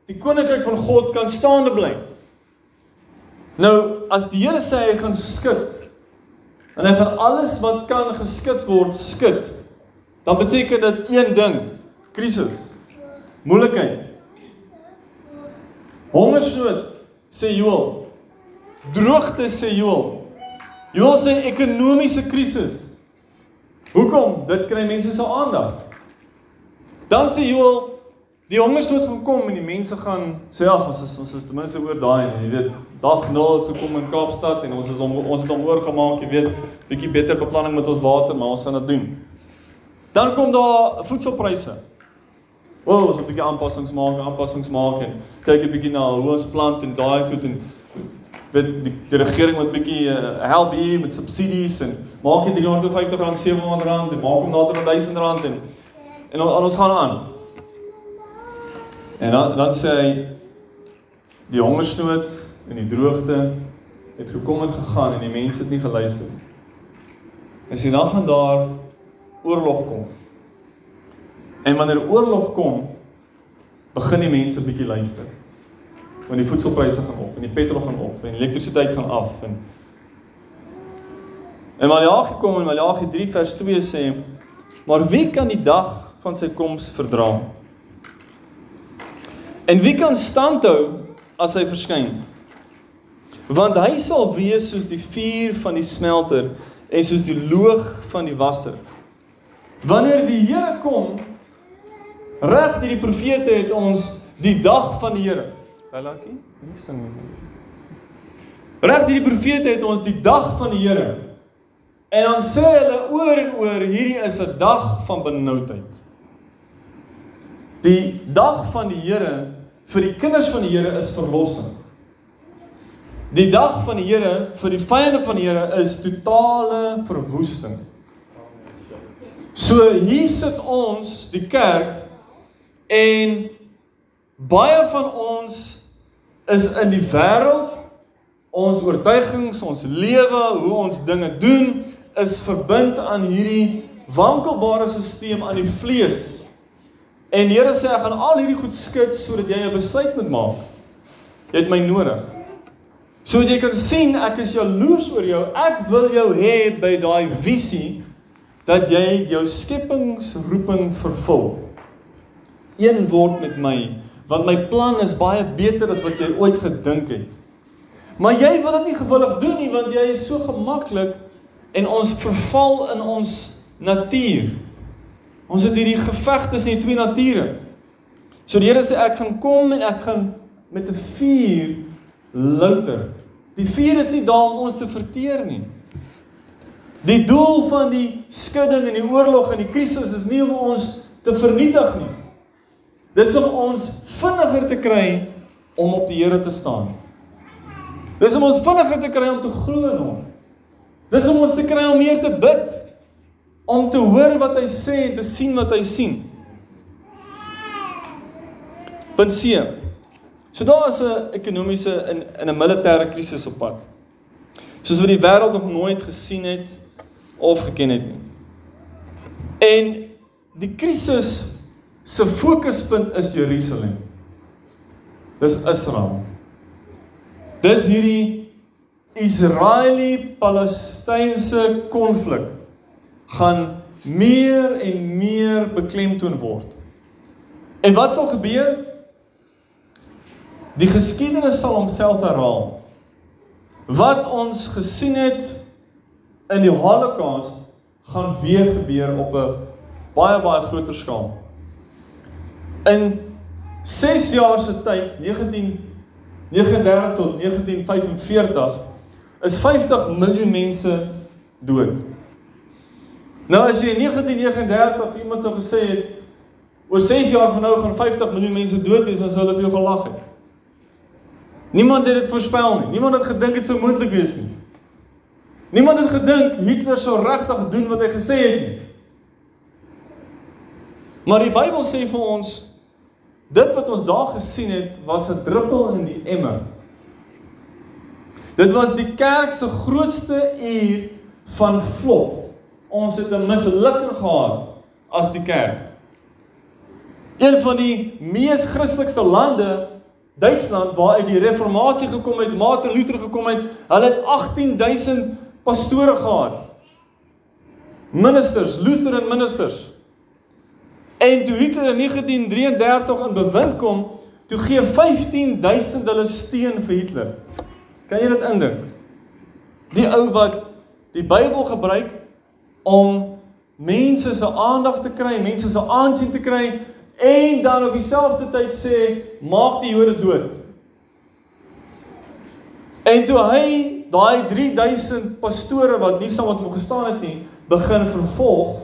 A: die koninkryk van God kan staande bly. Nou as die Here sê hy gaan skud en hy gaan alles wat kan geskud word skud, dan beteken dit een ding, krisis. Moeilikheid. Hongersnood sê Joel. droogte sê Joel. Joel sê ekonomiese krisis. Hoekom? Dit kry mense se aandag. Dan sê Joel die hongersnood gaan kom en die mense gaan sê ag ons is ons is ten minste oor daai en jy weet dag 0 het gekom in Kaapstad en ons het hom ons het hom oorgemaak, jy weet, bietjie beter beplanning met ons water, maar ons gaan dit doen. Dan kom daar voedselpryse. O, oh, ons moet 'n bietjie aanpassings maak, aanpassings maak en kyk 'n bietjie na hoe ons plant en daai goed en weet die, die regering moet bietjie uh, help hier met subsidies en maak dit 350 rand, 700 rand en maak hom na 1000 rand en en, en ons gaan aan. En dan dan sê hy die hongersnood en die droogte het gekom en gegaan en die mense het nie geluister nie. En sien dan gaan daar oorlog kom. En wanneer oorlog kom, begin die mense bietjie luister. Want die voedselpryse gaan op en die petrol gaan op en elektrisiteit gaan af en En Malagi kom en Malagi 3 vers 2 sê: "Maar wie kan die dag van sy koms verdra?" En wie kan standhou as hy verskyn? Want hy sal wees soos die vuur van die smelter en soos die loog van die wasser. Wanneer die Here kom, reg deur die profete het ons die dag van die Here. Lalakie, nie sing nie. Reg deur die profete het ons die dag van die Here. En dan sê hulle oor en oor hierdie is 'n dag van benoudheid. Die dag van die Here vir die kinders van die Here is verlossing. Die dag van die Here vir die vyande van die Here is totale verwoesting. So hier sit ons, die kerk en baie van ons is in die wêreld ons oortuigings, ons lewe, hoe ons dinge doen is verbind aan hierdie wankelbare stelsel aan die vlees. En die Here sê ek gaan al hierdie goed skud sodat jy 'n besluit moet maak. Jy het my nodig. Sodat jy kan sien ek is jaloers oor jou. Ek wil jou hê by daai visie dat jy jou skepingsroeping vervul. Een word met my, want my plan is baie beter as wat jy ooit gedink het. Maar jy wil dit nie gewillig doen nie want jy is so gemaklik en ons verval in ons natuur. Ons het hierdie geveg tussen die twee nature. So die Here sê ek gaan kom en ek gaan met 'n vuur louter. Die vuur is nie daar om ons te verteer nie. Die doel van die skudding en die oorlog en die krisis is nie om ons te vernietig nie. Dis om ons vinniger te kry om op die Here te staan. Dis om ons vinniger te kry om te glo in hom. Dis om ons te kry om meer te bid om te hoor wat hy sê en te sien wat hy sien. Punt C. So daar is 'n ekonomiese en 'n militêre krisis op pad. Soos wat die wêreld nog nooit gesien het of geken het nie. En die krisis se fokuspunt is Jerusalem. Dis Israel. Dis hierdie Israeli-Palestynse konflik gaan meer en meer beklemtoon word. En wat sal gebeur? Die geskiedenis sal homself herhaal. Wat ons gesien het in die Holocaust gaan weer gebeur op 'n baie baie groter skaal. In 6 jaar se tyd, 1939 tot 1945, is 50 miljoen mense dood. Nou as jy in 1939 iemand sou gesê het oor 6 jaar van nou gaan 50 miljoen mense dood wees, dan sou hulle vir jou gelag het. Niemand het dit voorspel nie. Niemand het gedink dit sou moontlik wees nie. Niemand het gedink Hitler sou regtig doen wat hy gesê het nie. Maar die Bybel sê vir ons dit wat ons daar gesien het was 'n druppel in die emmer. Dit was die kerk se grootste uur van flop ons het 'n mislukking gehad as die kerk. Een van die mees Christelikste lande, Duitsland, waar uit die reformatie gekom het, Martin Luther gekom het, hulle het 18000 pastore gehad. Ministers, Lutheran ministers. En toe Hitler in 1933 in bewind kom, toe gee 15000 hulle steun vir Hitler. Kan jy dit indink? Die ou wat die Bybel gebruik om mense se aandag te kry, mense se aansien te kry en dan op dieselfde tyd sê maak die Jode dood. En toe hy daai 3000 pastore wat nie saam met hom gestaan het nie, begin vervolg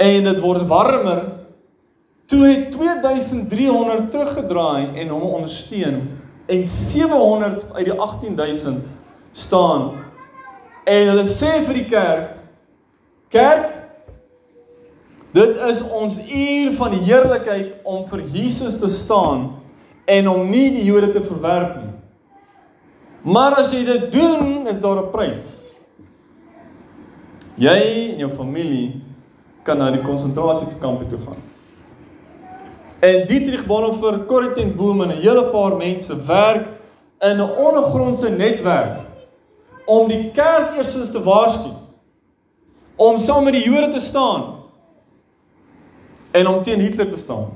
A: en dit word warmer, toe het 2300 teruggedraai en hom ondersteun en 700 uit die 18000 staan. En hulle sê vir die kerk Kerk Dit is ons uur van heerlikheid om vir Jesus te staan en om nie die Jode te verwerp nie. Maar as jy dit doen, is daar 'n prys. Jy en jou familie kan na die konsentrasiekampe toe gaan. En Dietrich Bonhoeffer, Corrie ten Boom en 'n hele paar mense werk in 'n ondergrondse netwerk om die kerk eerstens te waarsku om saam met die Jode te staan en om teen Hitler te staan.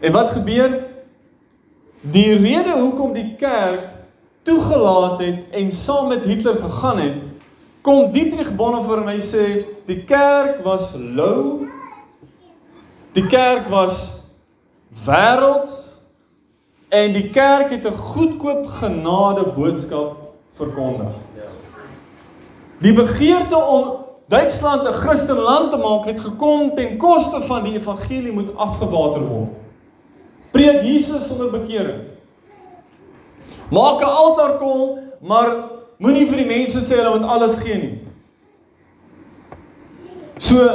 A: En wat gebeur? Die rede hoekom die kerk toegelaat het en saam met Hitler gegaan het, kom Dietrich Bonhoeffer en hy sê die kerk was lou. Die kerk was wêrelds en die kerk het 'n goedkoop genade boodskap verkondig. Die begeerte om Duitsland 'n Christen land te maak het gekom ten koste van die evangelie moet afgewater word. Preek Jesus sonder bekering. Maak 'n altaarkol, maar moenie vir die mense sê hulle moet alles gee nie. So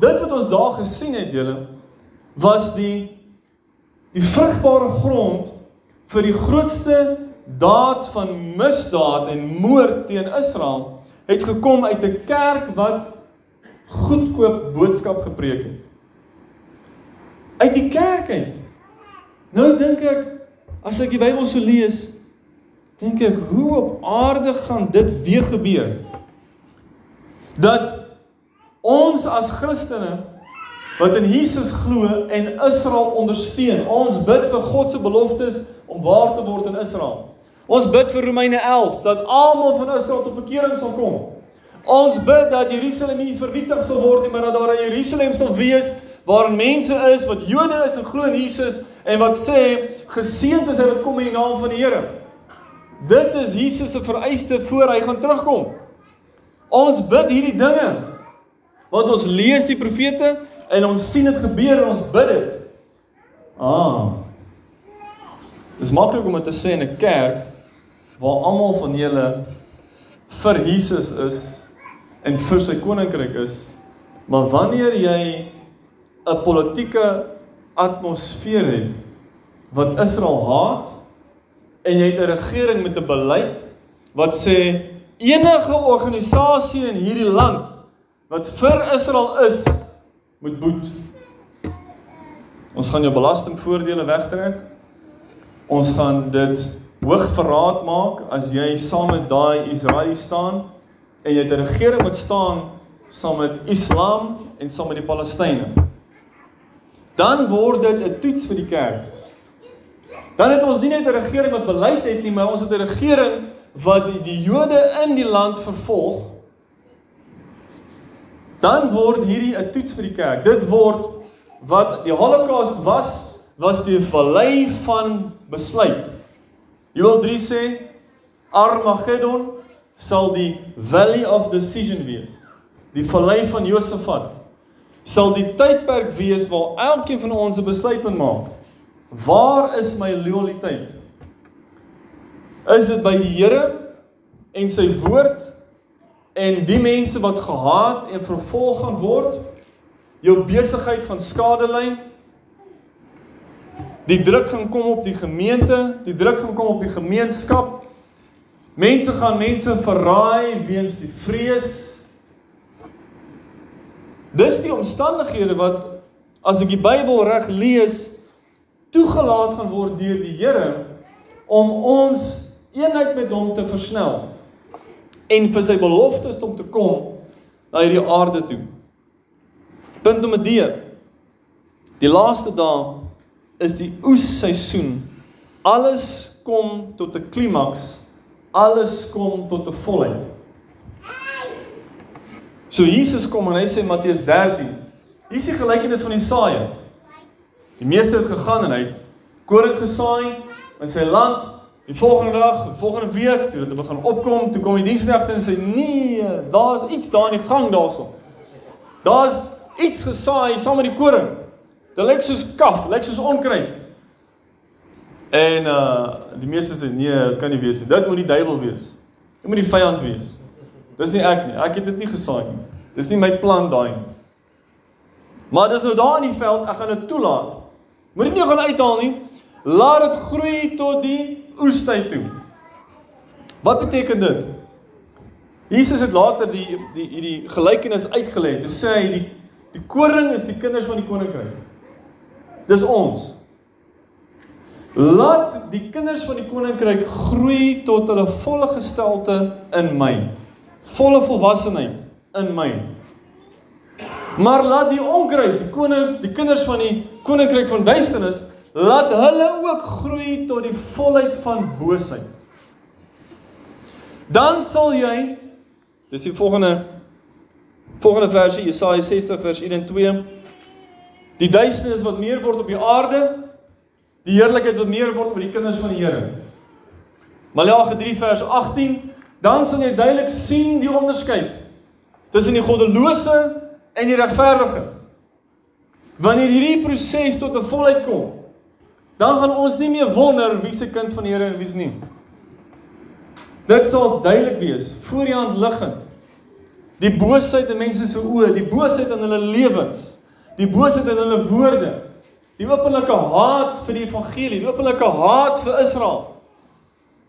A: dit wat ons daar gesien het julle was die die vrugbare grond vir die grootste daad van misdaad en moord teen Israel het gekom uit 'n kerk wat goedkoop boodskap gepreek het. Uit die kerk uit. Nou dink ek as ek die Bybel so lees, dink ek hoe op aarde gaan dit weer gebeur? Dat ons as Christene wat in Jesus glo en Israel ondersteun, ons bid vir God se beloftes om waar te word in Israel. Ons bid vir Romeine 11 dat almal van Israel tot bekering sal kom. Ons bid dat Jerusalem nie vernietig sal word nie, maar dat daar 'n Jerusalem sal wees waar mense is wat Jode is en glo in Jesus en wat sê geseënd is hy wat kom in die naam van die Here. Dit is Jesus se vereiste voor hy gaan terugkom. Ons bid hierdie dinge. Want ons lees die profete en ons sien dit gebeur en ons bid dit. Ah. Dis maklik om dit te sê in 'n kerk waar almal van julle vir Jesus is en vir sy koninkryk is. Maar wanneer jy 'n politieke atmosfeer het wat Israel haat en jy het 'n regering met 'n beleid wat sê enige organisasie in hierdie land wat vir Israel is moet boet. Ons gaan jou belastingvoordele wegtrek. Ons gaan dit hoog verraad maak as jy saam met daai Israelië staan en jy het 'n regering wat staan saam met Islam en saam met die Palestynë. Dan word dit 'n toets vir die kerk. Dan het ons nie net 'n regering wat beleid het nie, maar ons het 'n regering wat die, die Jode in die land vervolg. Dan word hierdie 'n toets vir die kerk. Dit word wat die Holocaust was, was die vallei van besluit. Joel 3 sê Armageddon sal die valley of decision wees. Die vallei van Josafat sal die tydperk wees waar elkeen van ons 'n besluit moet maak. Waar is my loyaliteit? Is dit by die Here en sy woord en die mense wat gehaat en vervolg gaan word? Jou besigheid van skadelyn Die druk gaan kom op die gemeente, die druk gaan kom op die gemeenskap. Mense gaan mense verraai weens die vrees. Dis die omstandighede wat as ek die Bybel reg lees, toegelaat gaan word deur die Here om ons eenheid met hom te versnel en vir sy beloftes om te kom na hierdie aarde toe. Punt nommer D. Die laaste dae is die oesseisoen. Alles kom tot 'n klimaks, alles kom tot 'n volheid. So Jesus kom en hy sê Matteus 13. Hier is die gelykenis van die saaier. Die meester het gegaan en hy het koring gesaai in sy land. Die volgende dag, die volgende week, toe dit begin opkom, toe kom die diensnegte en sê nee, daar's iets daar in die gang daarso. Daar's iets gesaai saam met die koring. Dit lyk soos kaf, lyk soos onkruid. En uh die meester sê nee, dit kan nie wees nie. Dit moet die duiwel wees. Dit moet die vyand wees. Dis nie ek nie. Ek het dit nie gesaai nie. Dis nie my plan daai nie. Maar dis nou daar in die veld, ek gaan dit toelaat. Moet dit nie gaan uithaal nie. Laat dit groei tot die oestyd toe. Wat beteken dit? Jesus het later die die hierdie gelykenis uitgelê. Hy sê hy die die koring is die kinders van die koninkryk. Dis ons. Laat die kinders van die koninkryk groei tot hulle volle gestelte in my. Volle volwassenheid in my. Maar laat die onkruid, die koning, die kinders van die koninkryk van duisternis, laat hulle ook groei tot die volheid van boosheid. Dan sal jy dis die volgende volgende versie Jesaja 60 vers 1 en 2 die duisternis wat meer word op die aarde die heerlikheid wat meer word oor die kinders van die Here. Maleagi 3 vers 18 dan sal jy duidelik sien die onderskeid tussen die goddelose en die regverdige. Wanneer hierdie proses tot 'n volheid kom, dan gaan ons nie meer wonder wie se kind van die Here en wie's nie. Dit sal duidelik wees, voor die hand liggend. Die boosheid in mense se oë, die boosheid in hulle lewens, die boosheid in hulle woorde, die openlike haat vir die evangelie, die openlike haat vir Israel.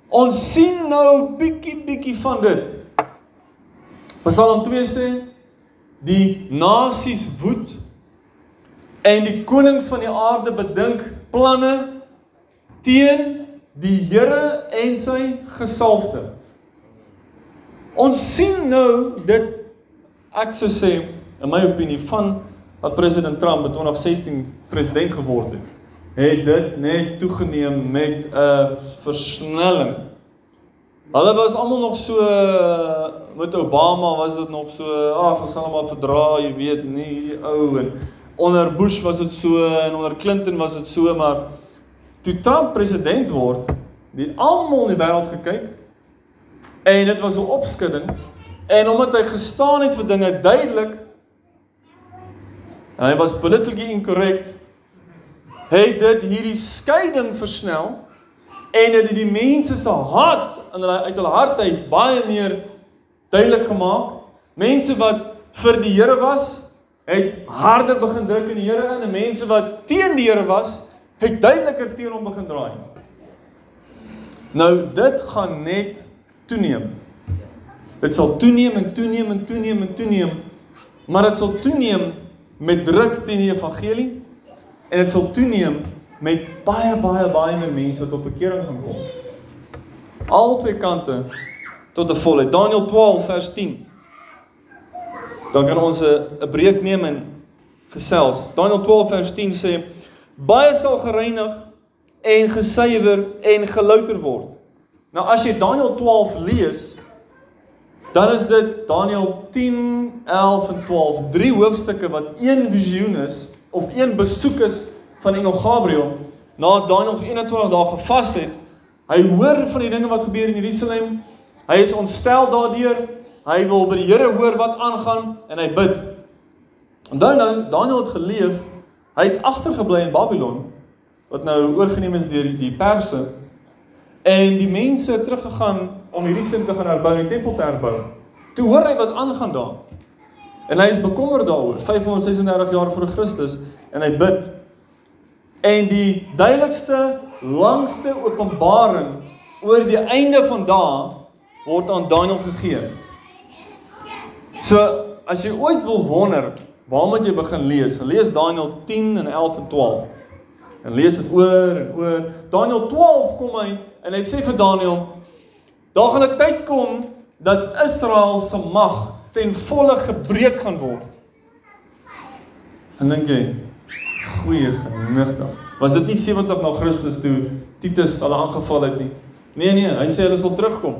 A: Ons sien nou bietjie bietjie van dit. Psalm 2 sê die nasies woed en die konings van die aarde bedink planne teen die Here en sy gesalfde. Ons sien nou dit ek sou sê in my opinie van wat president Trump in 2016 president geword het, het dit net toegeneem met 'n versnelling. Hulle was almal nog so met Obama was dit nog so, ag, ons sal hom maar verdra, jy weet, nie ou en onder Bush was dit so en onder Clinton was dit so, maar toe Trump president word, het almal in die wêreld gekyk en dit was 'n opskudding en omdat hy gestaan het vir dinge duidelik en hy was politically incorrect het dit hierdie skeiding versnel en dit die mense se hart in hulle uit hulle hart uit baie meer duidelik gemaak. Mense wat vir die Here was, het harder begin druk in die Here in en mense wat teen die Here was, het duideliker teen hom begin draai. Nou dit gaan net toeneem. Dit sal toeneem en toeneem en toeneem en toeneem, maar dit sal toeneem met druk teen die evangelie en dit sal toeneem met baie baie baie meer mense wat op bekering gaan kom. Al twee kante tot 'n volheid. Daniël 12 vers 10. Dan kan ons 'n breek neem en gesels. Daniël 12 vers 10 sê baie sal gereinig en gesuiwer en gelouter word. Nou as jy Daniël 12 lees, dan is dit Daniël 10, 11 en 12, drie hoofstukke wat een visioen is of een besoek is van engel Gabriël na Daniël vir 21 dae gevas het. Hy hoor van die dinge wat gebeur in Jerusalem Hy is ontstel daardeur. Hy wil by die Here hoor wat aangaan en hy bid. Onthou nou, Daniël het geleef. Hy het agtergebly in Babylon wat nou oorgeneem is deur die Perse. En die mense het teruggegaan om Jerusalem te gaan herbou die tempel te herbou. Toe hoor hy wat aangaan daar. En hy is bekommerd daaroor. 536 jaar voor Christus en hy bid. En die duidelikste, langste openbaring oor die einde van dae word aan Daniel gegee. So as jy ooit wil wonder, waar moet jy begin lees? Lees Daniel 10 en 11 en 12. En lees dit oor en oor. Daniel 12 kom hy en hy sê vir Daniel, daar gaan 'n tyd kom dat Israel se mag ten volle gebreek gaan word. En dink jy, Goeie genigtig. Was dit nie 70 na Christus toe Titus hulle aangeval het nie? Nee nee, hy sê hulle sal terugkom.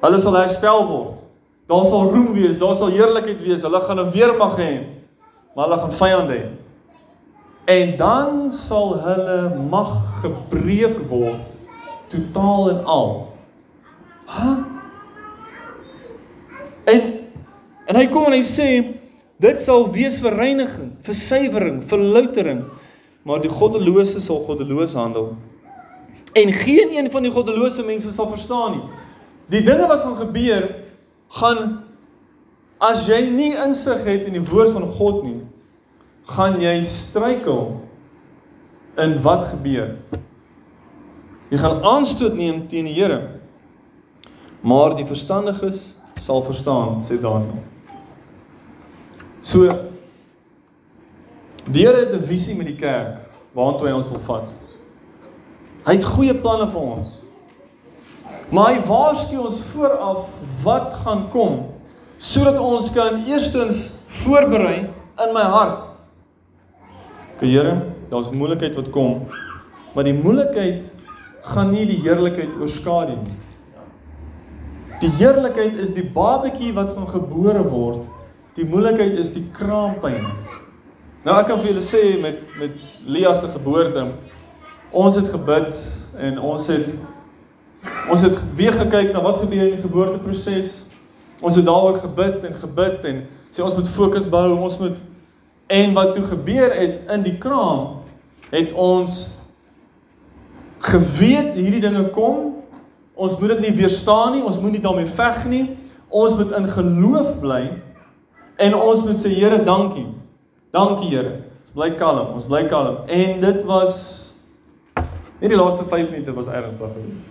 A: Hulle sal herstel word. Daar sal roem wees, daar sal heerlikheid wees. Hulle gaan 'n weermag hê. Maar hulle gaan vyande hê. En dan sal hulle mag gebreek word totaal en al. Hæ? Huh? En en hy kom en hy sê dit sal wees vir reiniging, vir suiwering, vir loutering, maar die goddelose sal goddeloos handel. En geen een van die goddelose mense sal verstaan nie. Die dinge wat gaan gebeur gaan as jy nie insig het in die woord van God nie, gaan jy struikel in wat gebeur. Jy gaan aanstoot neem teen die Here. Maar die verstandiges sal verstaan, sê Daniël. So die Here het 'n visie met die kerk waartoe hy ons wil vat. Hy het goeie planne vir ons. Maar hy waarsku ons vooraf wat gaan kom sodat ons kan eerstens voorberei in my hart. Ke Here, daar's moeilikheid wat kom, maar die moeilikheid gaan nie die heerlikheid oorskadu nie. Die heerlikheid is die babatjie wat gaan gebore word. Die moeilikheid is die kraampyn. Nou ek kan vir julle sê met met Lia se geboorte, ons het gebid en ons het ons het weer gekyk na wat gebeur in die geboorteproses. Ons het daaroor gebid en gebid en sê ons moet fokus bou, ons moet en wat toe gebeur het in die kraam het ons geweet hierdie dinge kom Ons moet dit nie weerstaan nie, ons moet nie daarmee veg nie. Ons moet in geloof bly en ons moet sê Here, dankie. Dankie Here. Ons bly kalm, ons bly kalm. En dit was nie die laaste 5 minute was ernstig geweest.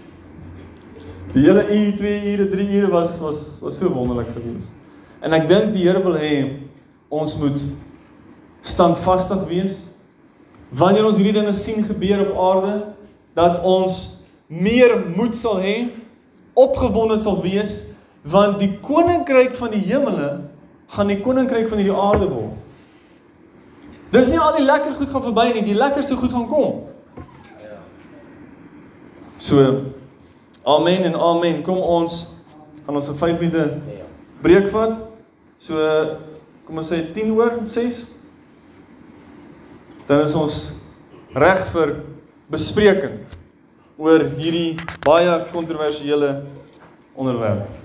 A: Die hele uur, 2 ure, 3 ure was was was so wonderlik geweest. En ek dink die Here wil hê ons moet standvastig wees wanneer ons hierdie dinge sien gebeur op aarde dat ons meer moed sal hê, opgewonde sal wees, want die koninkryk van die hemele gaan die koninkryk van hierdie aarde word. Dis nie al die lekker goed gaan verby nie, die lekkerste goed gaan kom. So amen en amen. Kom ons gaan ons 'n 5 minute breek vat. So kom ons sê 10 oor 6. Dan is ons reg vir bespreking oor hierdie baie kontroversiële onderwerp.